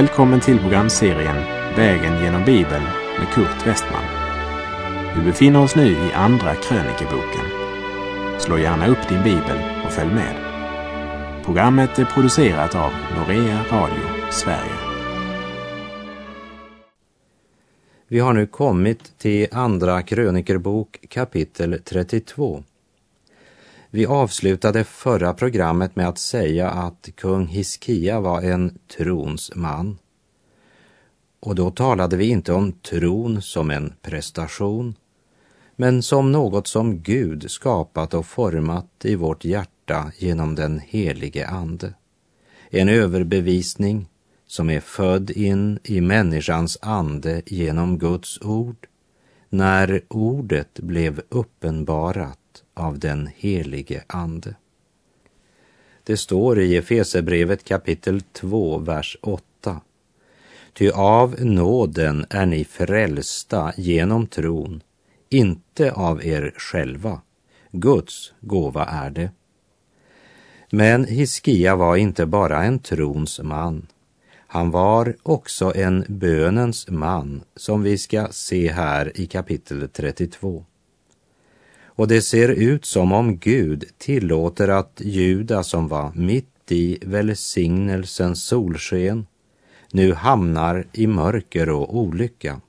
Välkommen till programserien Vägen genom Bibeln med Kurt Westman. Vi befinner oss nu i Andra krönikeboken. Slå gärna upp din bibel och följ med. Programmet är producerat av Norea Radio Sverige. Vi har nu kommit till Andra krönikerbok kapitel 32. Vi avslutade förra programmet med att säga att kung Hiskia var en trons man. Och då talade vi inte om tron som en prestation, men som något som Gud skapat och format i vårt hjärta genom den helige Ande. En överbevisning som är född in i människans ande genom Guds ord, när ordet blev uppenbarat av den helige Ande. Det står i Efesebrevet kapitel 2, vers 8. Ty av nåden är ni frälsta genom tron, inte av er själva. Guds gåva är det. Men Hiskia var inte bara en trons man. Han var också en bönens man, som vi ska se här i kapitel 32 och det ser ut som om Gud tillåter att Juda som var mitt i välsignelsens solsken nu hamnar i mörker och olycka.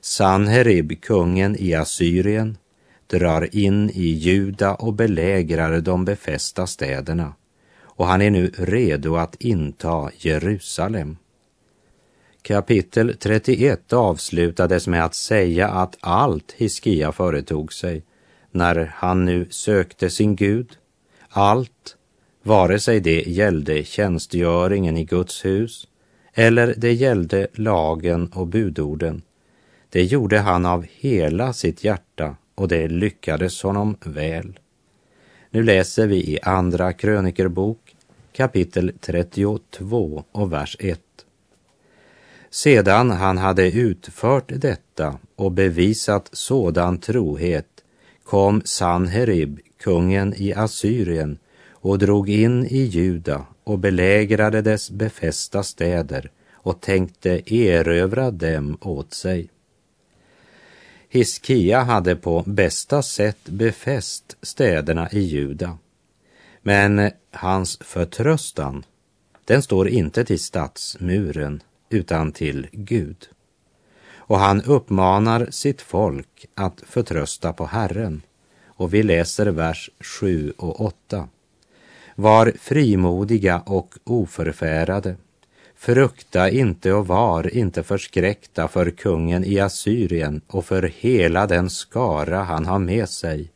Sanherib, kungen i Assyrien, drar in i Juda och belägrar de befästa städerna och han är nu redo att inta Jerusalem. Kapitel 31 avslutades med att säga att allt Hiskia företog sig när han nu sökte sin Gud. Allt, vare sig det gällde tjänstgöringen i Guds hus eller det gällde lagen och budorden. Det gjorde han av hela sitt hjärta och det lyckades honom väl. Nu läser vi i Andra krönikerbok kapitel 32 och vers 1. Sedan han hade utfört detta och bevisat sådan trohet kom Sanherib, kungen i Assyrien, och drog in i Juda och belägrade dess befästa städer och tänkte erövra dem åt sig. Hiskia hade på bästa sätt befäst städerna i Juda. Men hans förtröstan, den står inte till stadsmuren utan till Gud och han uppmanar sitt folk att förtrösta på Herren. Och vi läser vers 7 och 8. Var frimodiga och oförfärade. Frukta inte och var inte förskräckta för kungen i Assyrien och för hela den skara han har med sig.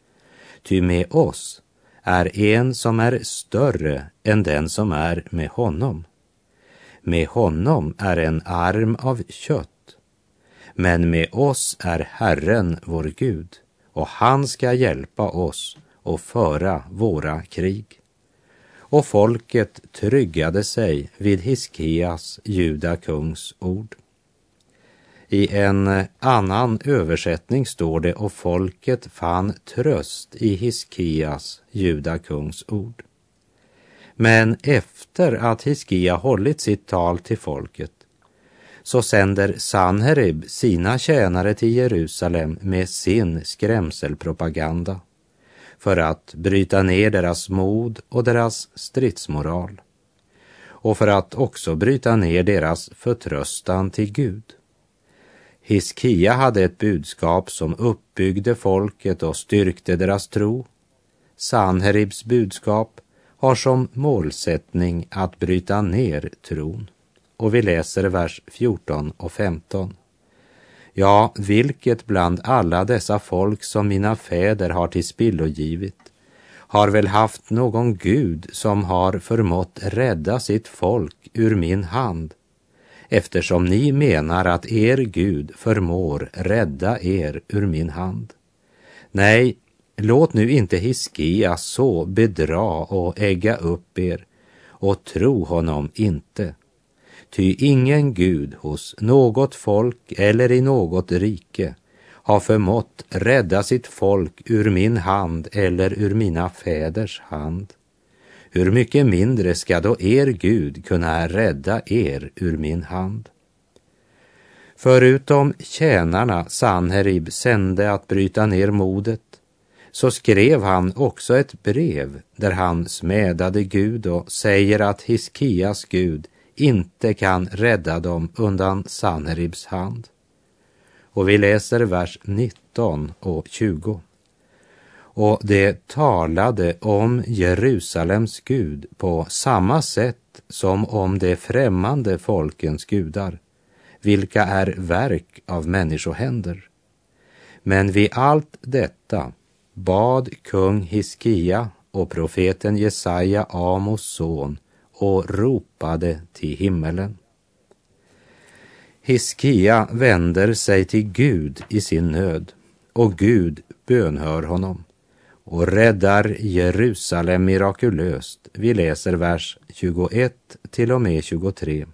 Ty med oss är en som är större än den som är med honom. Med honom är en arm av kött men med oss är Herren vår Gud och han ska hjälpa oss och föra våra krig. Och folket tryggade sig vid Hiskias, juda kungs ord. I en annan översättning står det och folket fann tröst i Hiskias, juda kungs ord. Men efter att Hiskia hållit sitt tal till folket så sänder Sanherib sina tjänare till Jerusalem med sin skrämselpropaganda för att bryta ner deras mod och deras stridsmoral och för att också bryta ner deras förtröstan till Gud. Hiskia hade ett budskap som uppbyggde folket och styrkte deras tro. Sanheribs budskap har som målsättning att bryta ner tron och vi läser vers 14 och 15. Ja, vilket bland alla dessa folk som mina fäder har till spillo givit har väl haft någon Gud som har förmått rädda sitt folk ur min hand, eftersom ni menar att er Gud förmår rädda er ur min hand. Nej, låt nu inte Hiskia så bedra och ägga upp er och tro honom inte Ty ingen Gud hos något folk eller i något rike har förmått rädda sitt folk ur min hand eller ur mina fäders hand. hur mycket mindre ska då er Gud kunna rädda er ur min hand? Förutom tjänarna Sanherib sände att bryta ner modet så skrev han också ett brev där han smädade Gud och säger att Hiskias Gud inte kan rädda dem undan Sanheribs hand. Och vi läser vers 19 och 20. Och det talade om Jerusalems Gud på samma sätt som om de främmande folkens gudar, vilka är verk av människohänder. Men vid allt detta bad kung Hiskia och profeten Jesaja, Amos son, och ropade till himmelen. Hiskia vänder sig till Gud i sin nöd och Gud bönhör honom och räddar Jerusalem mirakulöst. Vi läser vers 21 till och med 23.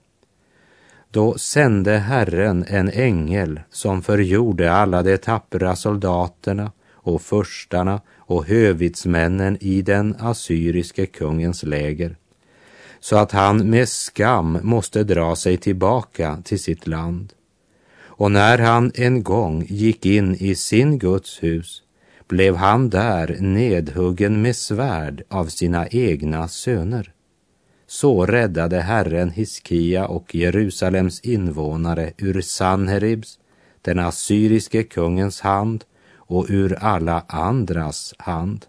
Då sände Herren en ängel som förgjorde alla de tappra soldaterna och förstarna och hövitsmännen i den assyriske kungens läger så att han med skam måste dra sig tillbaka till sitt land. Och när han en gång gick in i sin Guds hus blev han där nedhuggen med svärd av sina egna söner. Så räddade Herren Hiskia och Jerusalems invånare ur Sanheribs, den assyriske kungens hand och ur alla andras hand.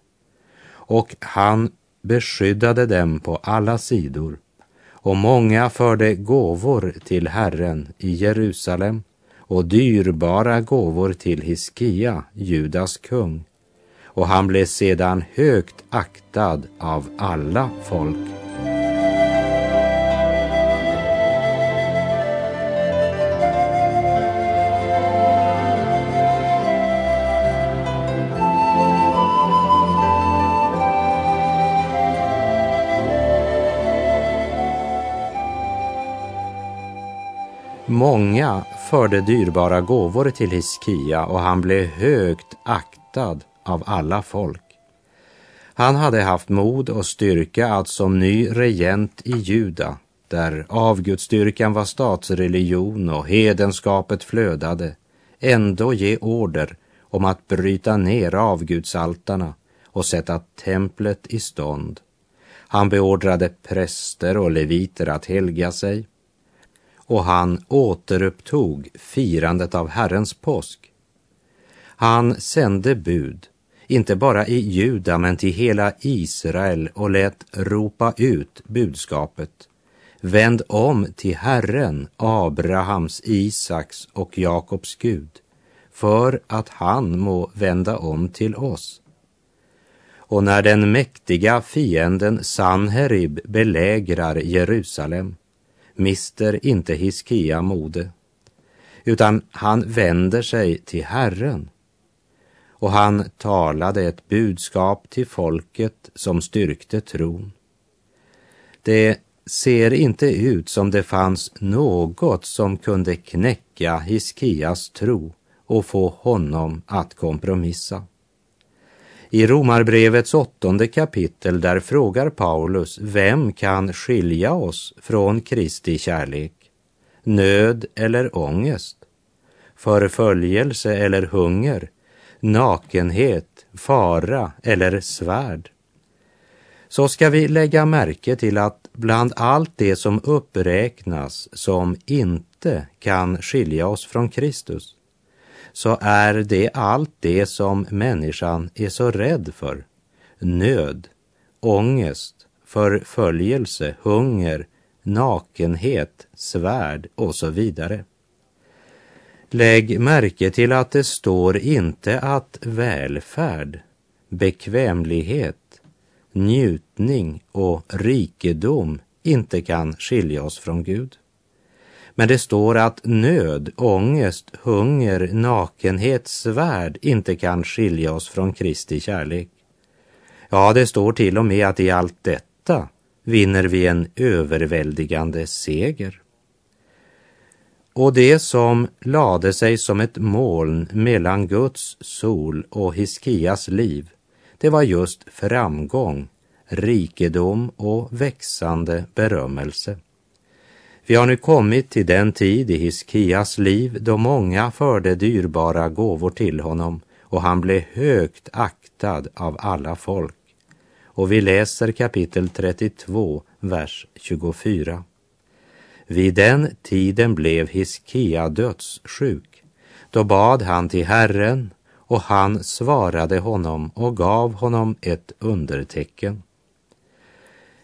Och han beskyddade dem på alla sidor och många förde gåvor till Herren i Jerusalem och dyrbara gåvor till Hiskia, Judas kung. Och han blev sedan högt aktad av alla folk. Många förde dyrbara gåvor till Hiskia och han blev högt aktad av alla folk. Han hade haft mod och styrka att som ny regent i Juda, där avgudsstyrkan var statsreligion och hedenskapet flödade, ändå ge order om att bryta ner avgudsaltarna och sätta templet i stånd. Han beordrade präster och leviter att helga sig och han återupptog firandet av Herrens påsk. Han sände bud, inte bara i Juda men till hela Israel och lät ropa ut budskapet. Vänd om till Herren, Abrahams, Isaks och Jakobs Gud, för att han må vända om till oss. Och när den mäktiga fienden Sanherib belägrar Jerusalem mister inte Hiskia mode, utan han vänder sig till Herren. Och han talade ett budskap till folket som styrkte tron. Det ser inte ut som det fanns något som kunde knäcka Hiskias tro och få honom att kompromissa. I Romarbrevets åttonde kapitel där frågar Paulus vem kan skilja oss från Kristi kärlek? Nöd eller ångest? Förföljelse eller hunger? Nakenhet, fara eller svärd? Så ska vi lägga märke till att bland allt det som uppräknas som inte kan skilja oss från Kristus så är det allt det som människan är så rädd för. Nöd, ångest, förföljelse, hunger, nakenhet, svärd och så vidare. Lägg märke till att det står inte att välfärd, bekvämlighet, njutning och rikedom inte kan skilja oss från Gud. Men det står att nöd, ångest, hunger, nakenhet, svärd inte kan skilja oss från Kristi kärlek. Ja, det står till och med att i allt detta vinner vi en överväldigande seger. Och det som lade sig som ett moln mellan Guds sol och Hiskias liv, det var just framgång, rikedom och växande berömmelse. Vi har nu kommit till den tid i Hiskias liv då många förde dyrbara gåvor till honom och han blev högt aktad av alla folk. Och vi läser kapitel 32, vers 24. Vid den tiden blev Hiskia dödssjuk. Då bad han till Herren och han svarade honom och gav honom ett undertecken.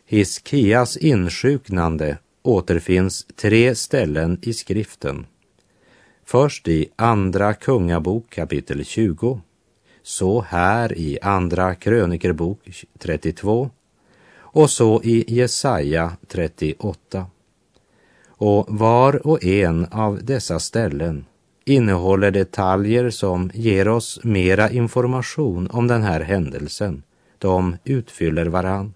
Hiskias insjuknande återfinns tre ställen i skriften. Först i Andra Kungabok kapitel 20, så här i Andra krönikerbok 32 och så i Jesaja 38. Och var och en av dessa ställen innehåller detaljer som ger oss mera information om den här händelsen. De utfyller varann.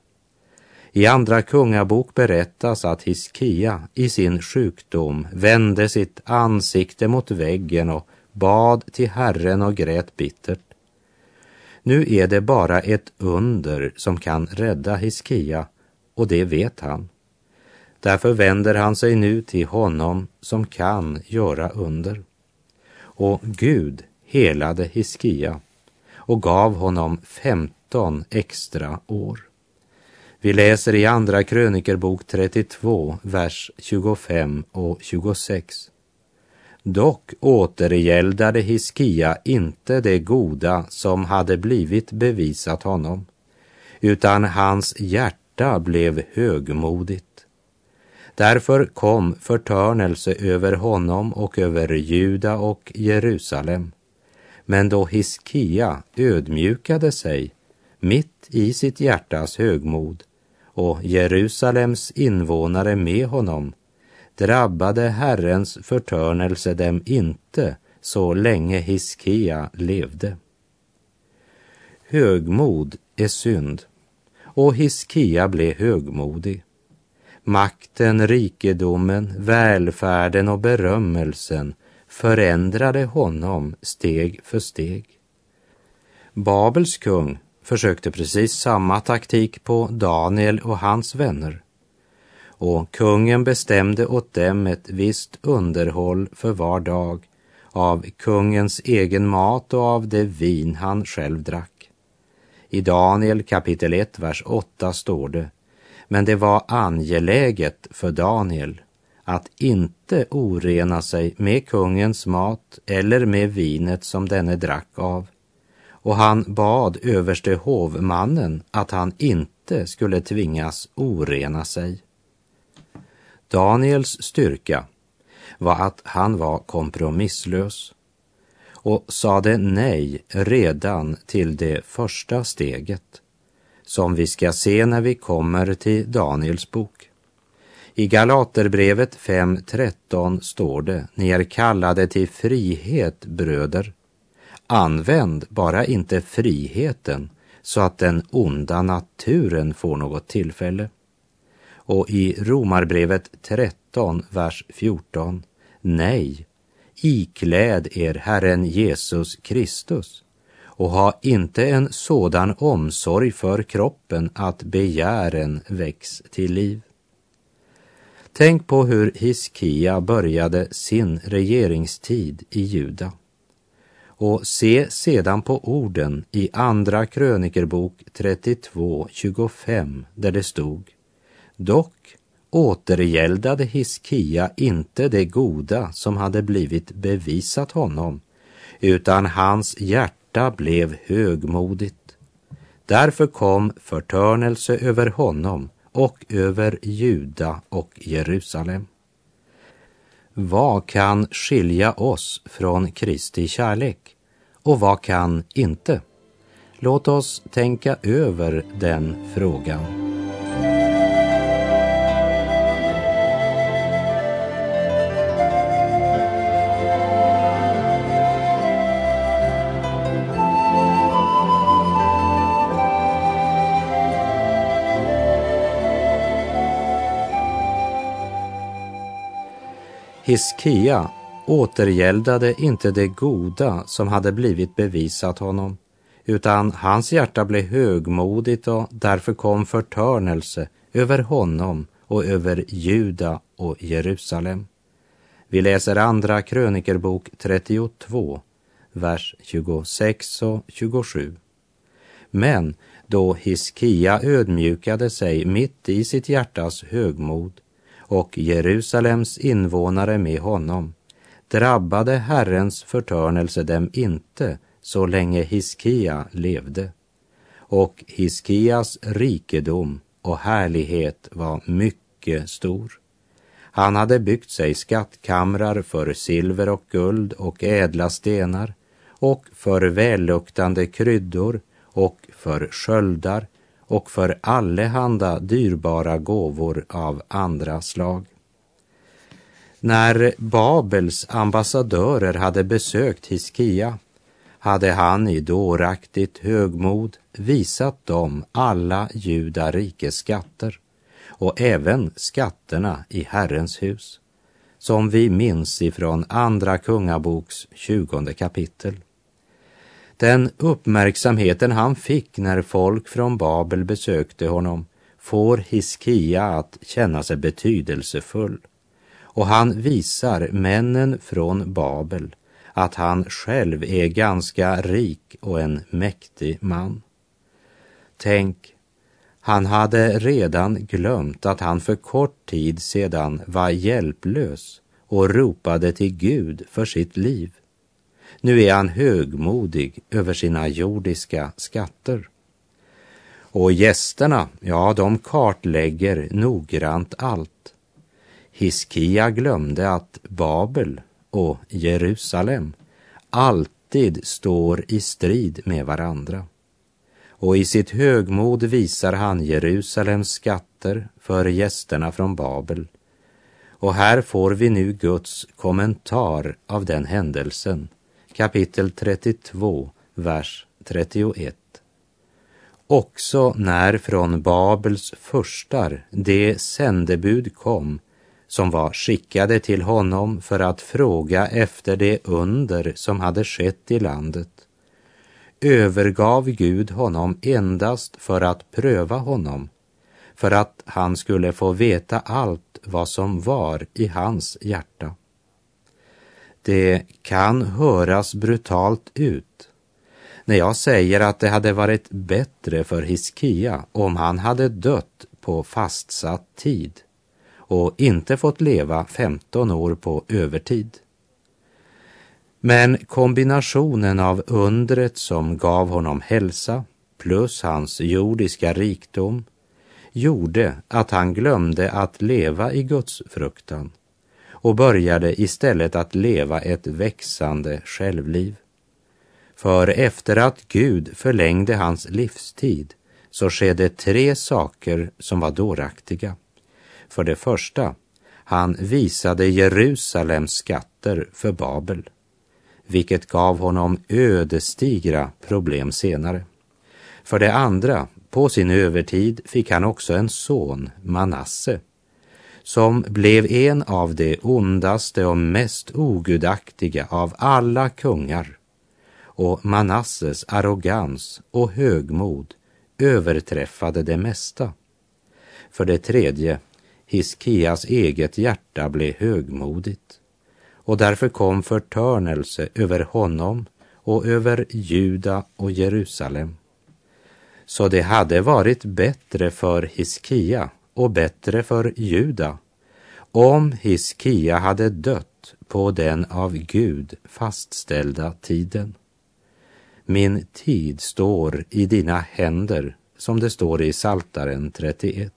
I Andra Kungabok berättas att Hiskia i sin sjukdom vände sitt ansikte mot väggen och bad till Herren och grät bittert. Nu är det bara ett under som kan rädda Hiskia och det vet han. Därför vänder han sig nu till honom som kan göra under. Och Gud helade Hiskia och gav honom femton extra år. Vi läser i Andra krönikerbok 32, vers 25 och 26. Dock återgäldade Hiskia inte det goda som hade blivit bevisat honom, utan hans hjärta blev högmodigt. Därför kom förtörnelse över honom och över Juda och Jerusalem. Men då Hiskia ödmjukade sig mitt i sitt hjärtas högmod och Jerusalems invånare med honom drabbade Herrens förtörnelse dem inte så länge Hiskia levde. Högmod är synd och Hiskia blev högmodig. Makten, rikedomen, välfärden och berömmelsen förändrade honom steg för steg. Babels kung försökte precis samma taktik på Daniel och hans vänner. Och kungen bestämde åt dem ett visst underhåll för var dag av kungens egen mat och av det vin han själv drack. I Daniel kapitel 1, vers 8 står det men det var angeläget för Daniel att inte orena sig med kungens mat eller med vinet som denne drack av. Och han bad överste hovmannen att han inte skulle tvingas orena sig. Daniels styrka var att han var kompromisslös och sade nej redan till det första steget som vi ska se när vi kommer till Daniels bok. I Galaterbrevet 5.13 står det, ni är kallade till frihet bröder. Använd bara inte friheten så att den onda naturen får något tillfälle. Och i Romarbrevet 13, vers 14, nej, ikläd er Herren Jesus Kristus och ha inte en sådan omsorg för kroppen att begären väcks till liv. Tänk på hur Hiskia började sin regeringstid i Juda. Och se sedan på orden i Andra krönikerbok 32.25 där det stod Dock återgäldade Hiskia inte det goda som hade blivit bevisat honom, utan hans hjärta hjärta blev högmodigt. Därför kom förtörnelse över honom och över Juda och Jerusalem. Vad kan skilja oss från Kristi kärlek och vad kan inte? Låt oss tänka över den frågan. Hiskia återgäldade inte det goda som hade blivit bevisat honom, utan hans hjärta blev högmodigt och därför kom förtörnelse över honom och över Juda och Jerusalem. Vi läser andra krönikerbok 32, vers 26 och 27. Men då Hiskia ödmjukade sig mitt i sitt hjärtas högmod och Jerusalems invånare med honom drabbade Herrens förtörnelse dem inte så länge Hiskia levde. Och Hiskias rikedom och härlighet var mycket stor. Han hade byggt sig skattkamrar för silver och guld och ädla stenar och för välluktande kryddor och för sköldar och för allehanda dyrbara gåvor av andra slag. När Babels ambassadörer hade besökt Hiskia hade han i dåraktigt högmod visat dem alla judarikes skatter och även skatterna i Herrens hus, som vi minns ifrån Andra Kungaboks tjugonde kapitel. Den uppmärksamheten han fick när folk från Babel besökte honom får Hiskia att känna sig betydelsefull och han visar männen från Babel att han själv är ganska rik och en mäktig man. Tänk, han hade redan glömt att han för kort tid sedan var hjälplös och ropade till Gud för sitt liv. Nu är han högmodig över sina jordiska skatter. Och gästerna, ja, de kartlägger noggrant allt. Hiskia glömde att Babel och Jerusalem alltid står i strid med varandra. Och i sitt högmod visar han Jerusalems skatter för gästerna från Babel. Och här får vi nu Guds kommentar av den händelsen kapitel 32, vers 31. Också när från Babels förstar det sändebud kom som var skickade till honom för att fråga efter det under som hade skett i landet, övergav Gud honom endast för att pröva honom, för att han skulle få veta allt vad som var i hans hjärta. Det kan höras brutalt ut när jag säger att det hade varit bättre för Hiskia om han hade dött på fastsatt tid och inte fått leva 15 år på övertid. Men kombinationen av undret som gav honom hälsa plus hans jordiska rikdom gjorde att han glömde att leva i Guds fruktan och började istället att leva ett växande självliv. För efter att Gud förlängde hans livstid så skedde tre saker som var dåraktiga. För det första, han visade Jerusalems skatter för Babel, vilket gav honom ödesdigra problem senare. För det andra, på sin övertid fick han också en son, Manasse, som blev en av de ondaste och mest ogudaktiga av alla kungar. Och Manasses arrogans och högmod överträffade det mesta. För det tredje, Hiskias eget hjärta blev högmodigt och därför kom förtörnelse över honom och över Juda och Jerusalem. Så det hade varit bättre för Hiskia och bättre för Juda om Hiskia hade dött på den av Gud fastställda tiden. Min tid står i dina händer, som det står i Saltaren 31.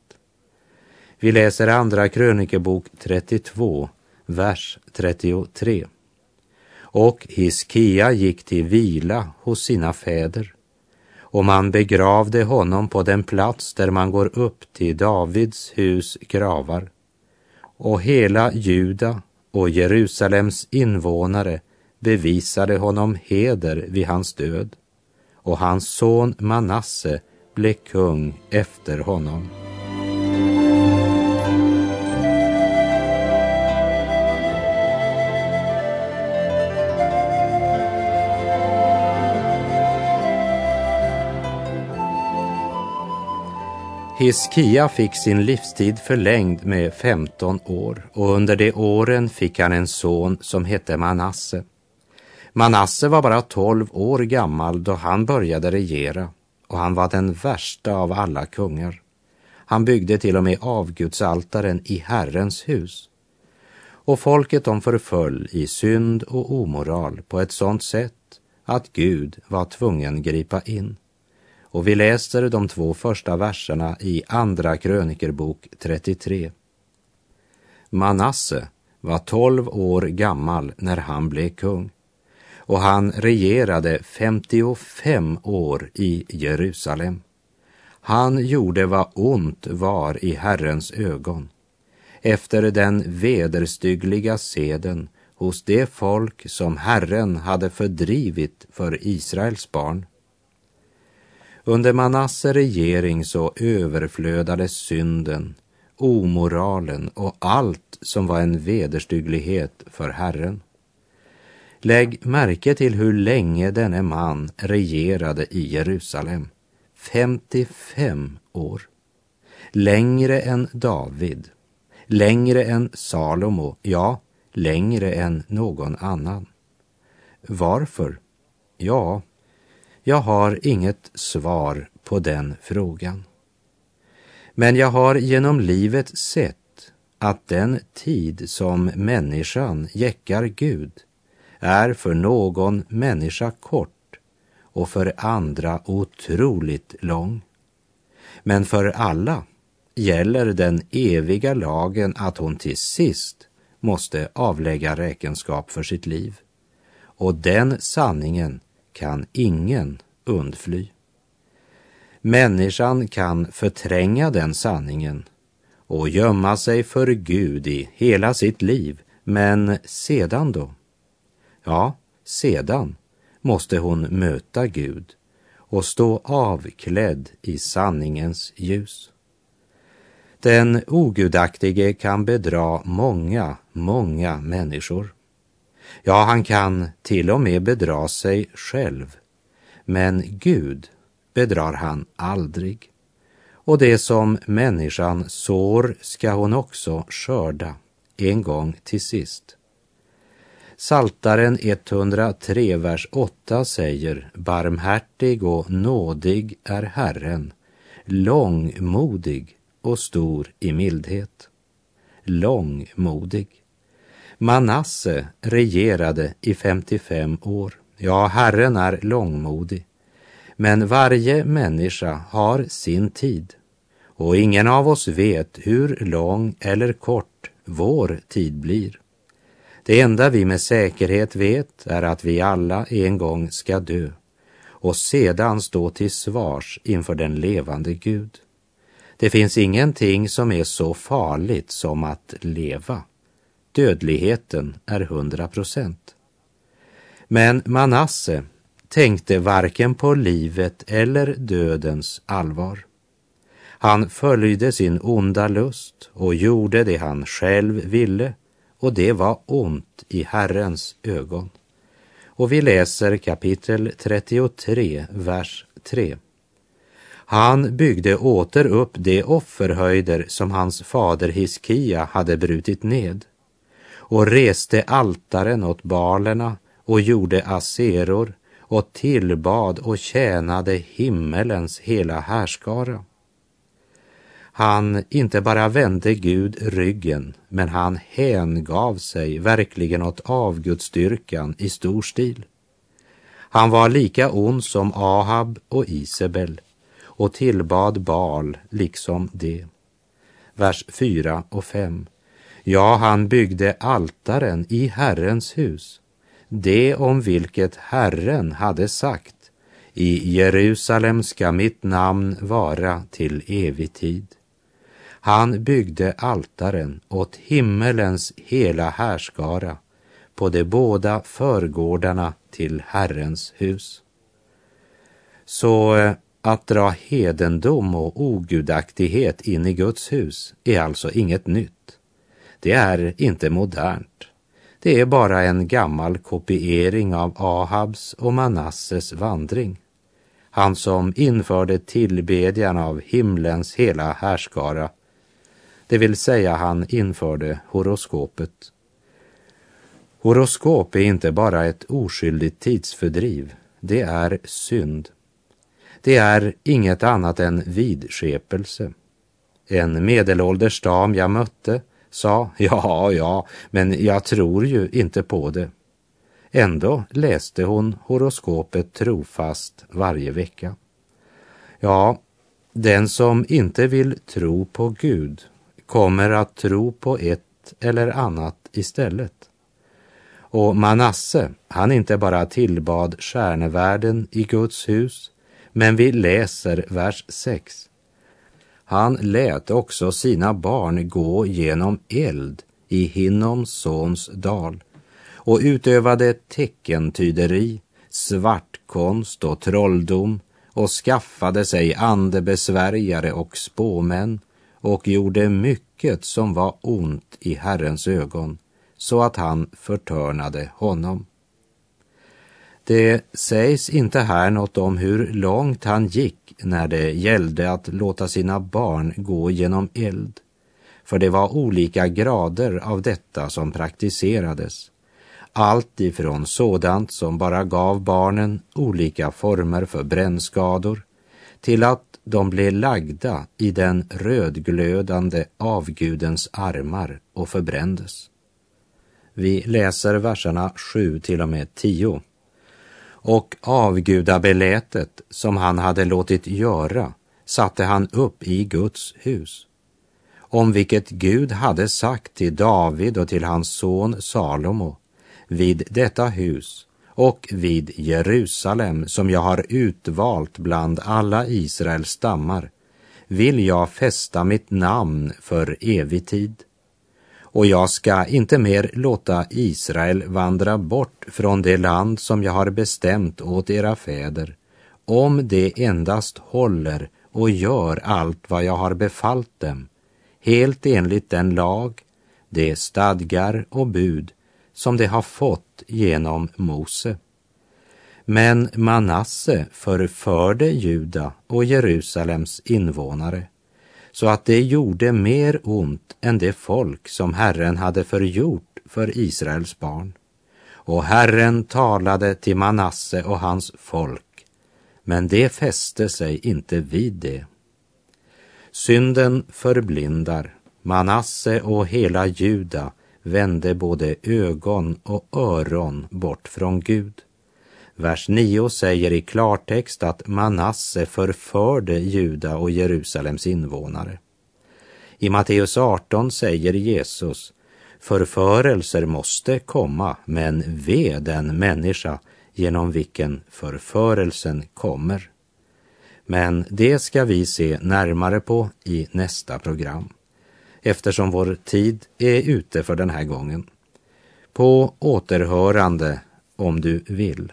Vi läser Andra krönikebok 32, vers 33. Och Hiskia gick till vila hos sina fäder och man begravde honom på den plats där man går upp till Davids hus gravar. Och hela Juda och Jerusalems invånare bevisade honom heder vid hans död och hans son Manasse blev kung efter honom. Hiskia fick sin livstid förlängd med 15 år och under de åren fick han en son som hette Manasse. Manasse var bara 12 år gammal då han började regera och han var den värsta av alla kungar. Han byggde till och med avgudsaltaren i Herrens hus. Och folket de förföll i synd och omoral på ett sådant sätt att Gud var tvungen gripa in. Och vi läser de två första verserna i Andra krönikerbok 33. Manasse var tolv år gammal när han blev kung och han regerade 55 år i Jerusalem. Han gjorde vad ont var i Herrens ögon efter den vederstyggliga seden hos det folk som Herren hade fördrivit för Israels barn. Under Manasse regering så överflödade synden, omoralen och allt som var en vederstygglighet för Herren. Lägg märke till hur länge denne man regerade i Jerusalem. 55 år. Längre än David, längre än Salomo, ja, längre än någon annan. Varför? Ja, jag har inget svar på den frågan. Men jag har genom livet sett att den tid som människan jäckar Gud är för någon människa kort och för andra otroligt lång. Men för alla gäller den eviga lagen att hon till sist måste avlägga räkenskap för sitt liv. Och den sanningen kan ingen undfly. Människan kan förtränga den sanningen och gömma sig för Gud i hela sitt liv, men sedan då? Ja, sedan måste hon möta Gud och stå avklädd i sanningens ljus. Den ogudaktige kan bedra många, många människor. Ja, han kan till och med bedra sig själv. Men Gud bedrar han aldrig. Och det som människan sår ska hon också skörda en gång till sist. Saltaren 103, vers 8 säger Barmhärtig och nådig är Herren, långmodig och stor i mildhet. Långmodig. Manasse regerade i 55 år. Ja, Herren är långmodig. Men varje människa har sin tid och ingen av oss vet hur lång eller kort vår tid blir. Det enda vi med säkerhet vet är att vi alla en gång ska dö och sedan stå till svars inför den levande Gud. Det finns ingenting som är så farligt som att leva. Dödligheten är hundra procent. Men Manasse tänkte varken på livet eller dödens allvar. Han följde sin onda lust och gjorde det han själv ville och det var ont i Herrens ögon. Och vi läser kapitel 33, vers 3. Han byggde åter upp de offerhöjder som hans fader Hiskia hade brutit ned och reste altaren åt balerna och gjorde aseror och tillbad och tjänade himmelens hela härskara. Han inte bara vände Gud ryggen, men han hängav sig verkligen åt avgudstyrkan i stor stil. Han var lika ond som Ahab och Isabel och tillbad Baal liksom det. Vers 4 och 5. Ja, han byggde altaren i Herrens hus, det om vilket Herren hade sagt, i Jerusalem ska mitt namn vara till evig tid. Han byggde altaren åt himmelens hela härskara på de båda förgårdarna till Herrens hus. Så eh, att dra hedendom och ogudaktighet in i Guds hus är alltså inget nytt. Det är inte modernt. Det är bara en gammal kopiering av Ahabs och Manasses vandring. han som införde tillbedjan av himlens hela härskara, det vill säga han införde horoskopet. Horoskop är inte bara ett oskyldigt tidsfördriv, det är synd. Det är inget annat än vidskepelse. En medelålders dam jag mötte sa ja, ja, men jag tror ju inte på det. Ändå läste hon horoskopet trofast varje vecka. Ja, den som inte vill tro på Gud kommer att tro på ett eller annat istället. Och Manasse, han inte bara tillbad stjärnevärlden i Guds hus, men vi läser vers 6. Han lät också sina barn gå genom eld i Hinnoms sons dal och utövade teckentyderi, svartkonst och trolldom och skaffade sig andebesvärjare och spåmän och gjorde mycket som var ont i Herrens ögon så att han förtörnade honom. Det sägs inte här något om hur långt han gick när det gällde att låta sina barn gå genom eld, för det var olika grader av detta som praktiserades. Allt ifrån sådant som bara gav barnen olika former för brännskador till att de blev lagda i den rödglödande avgudens armar och förbrändes. Vi läser verserna 7 till och med 10. Och avgudabelätet som han hade låtit göra satte han upp i Guds hus, om vilket Gud hade sagt till David och till hans son Salomo, vid detta hus och vid Jerusalem som jag har utvalt bland alla Israels stammar vill jag fästa mitt namn för evig tid och jag ska inte mer låta Israel vandra bort från det land som jag har bestämt åt era fäder, om de endast håller och gör allt vad jag har befallt dem, helt enligt den lag, de stadgar och bud som de har fått genom Mose. Men Manasse förförde Juda och Jerusalems invånare så att det gjorde mer ont än det folk som Herren hade förgjort för Israels barn. Och Herren talade till Manasse och hans folk, men det fäste sig inte vid det. Synden förblindar, Manasse och hela Juda vände både ögon och öron bort från Gud. Vers 9 säger i klartext att Manasse förförde Juda och Jerusalems invånare. I Matteus 18 säger Jesus, förförelser måste komma, men ve den människa genom vilken förförelsen kommer. Men det ska vi se närmare på i nästa program, eftersom vår tid är ute för den här gången. På återhörande om du vill.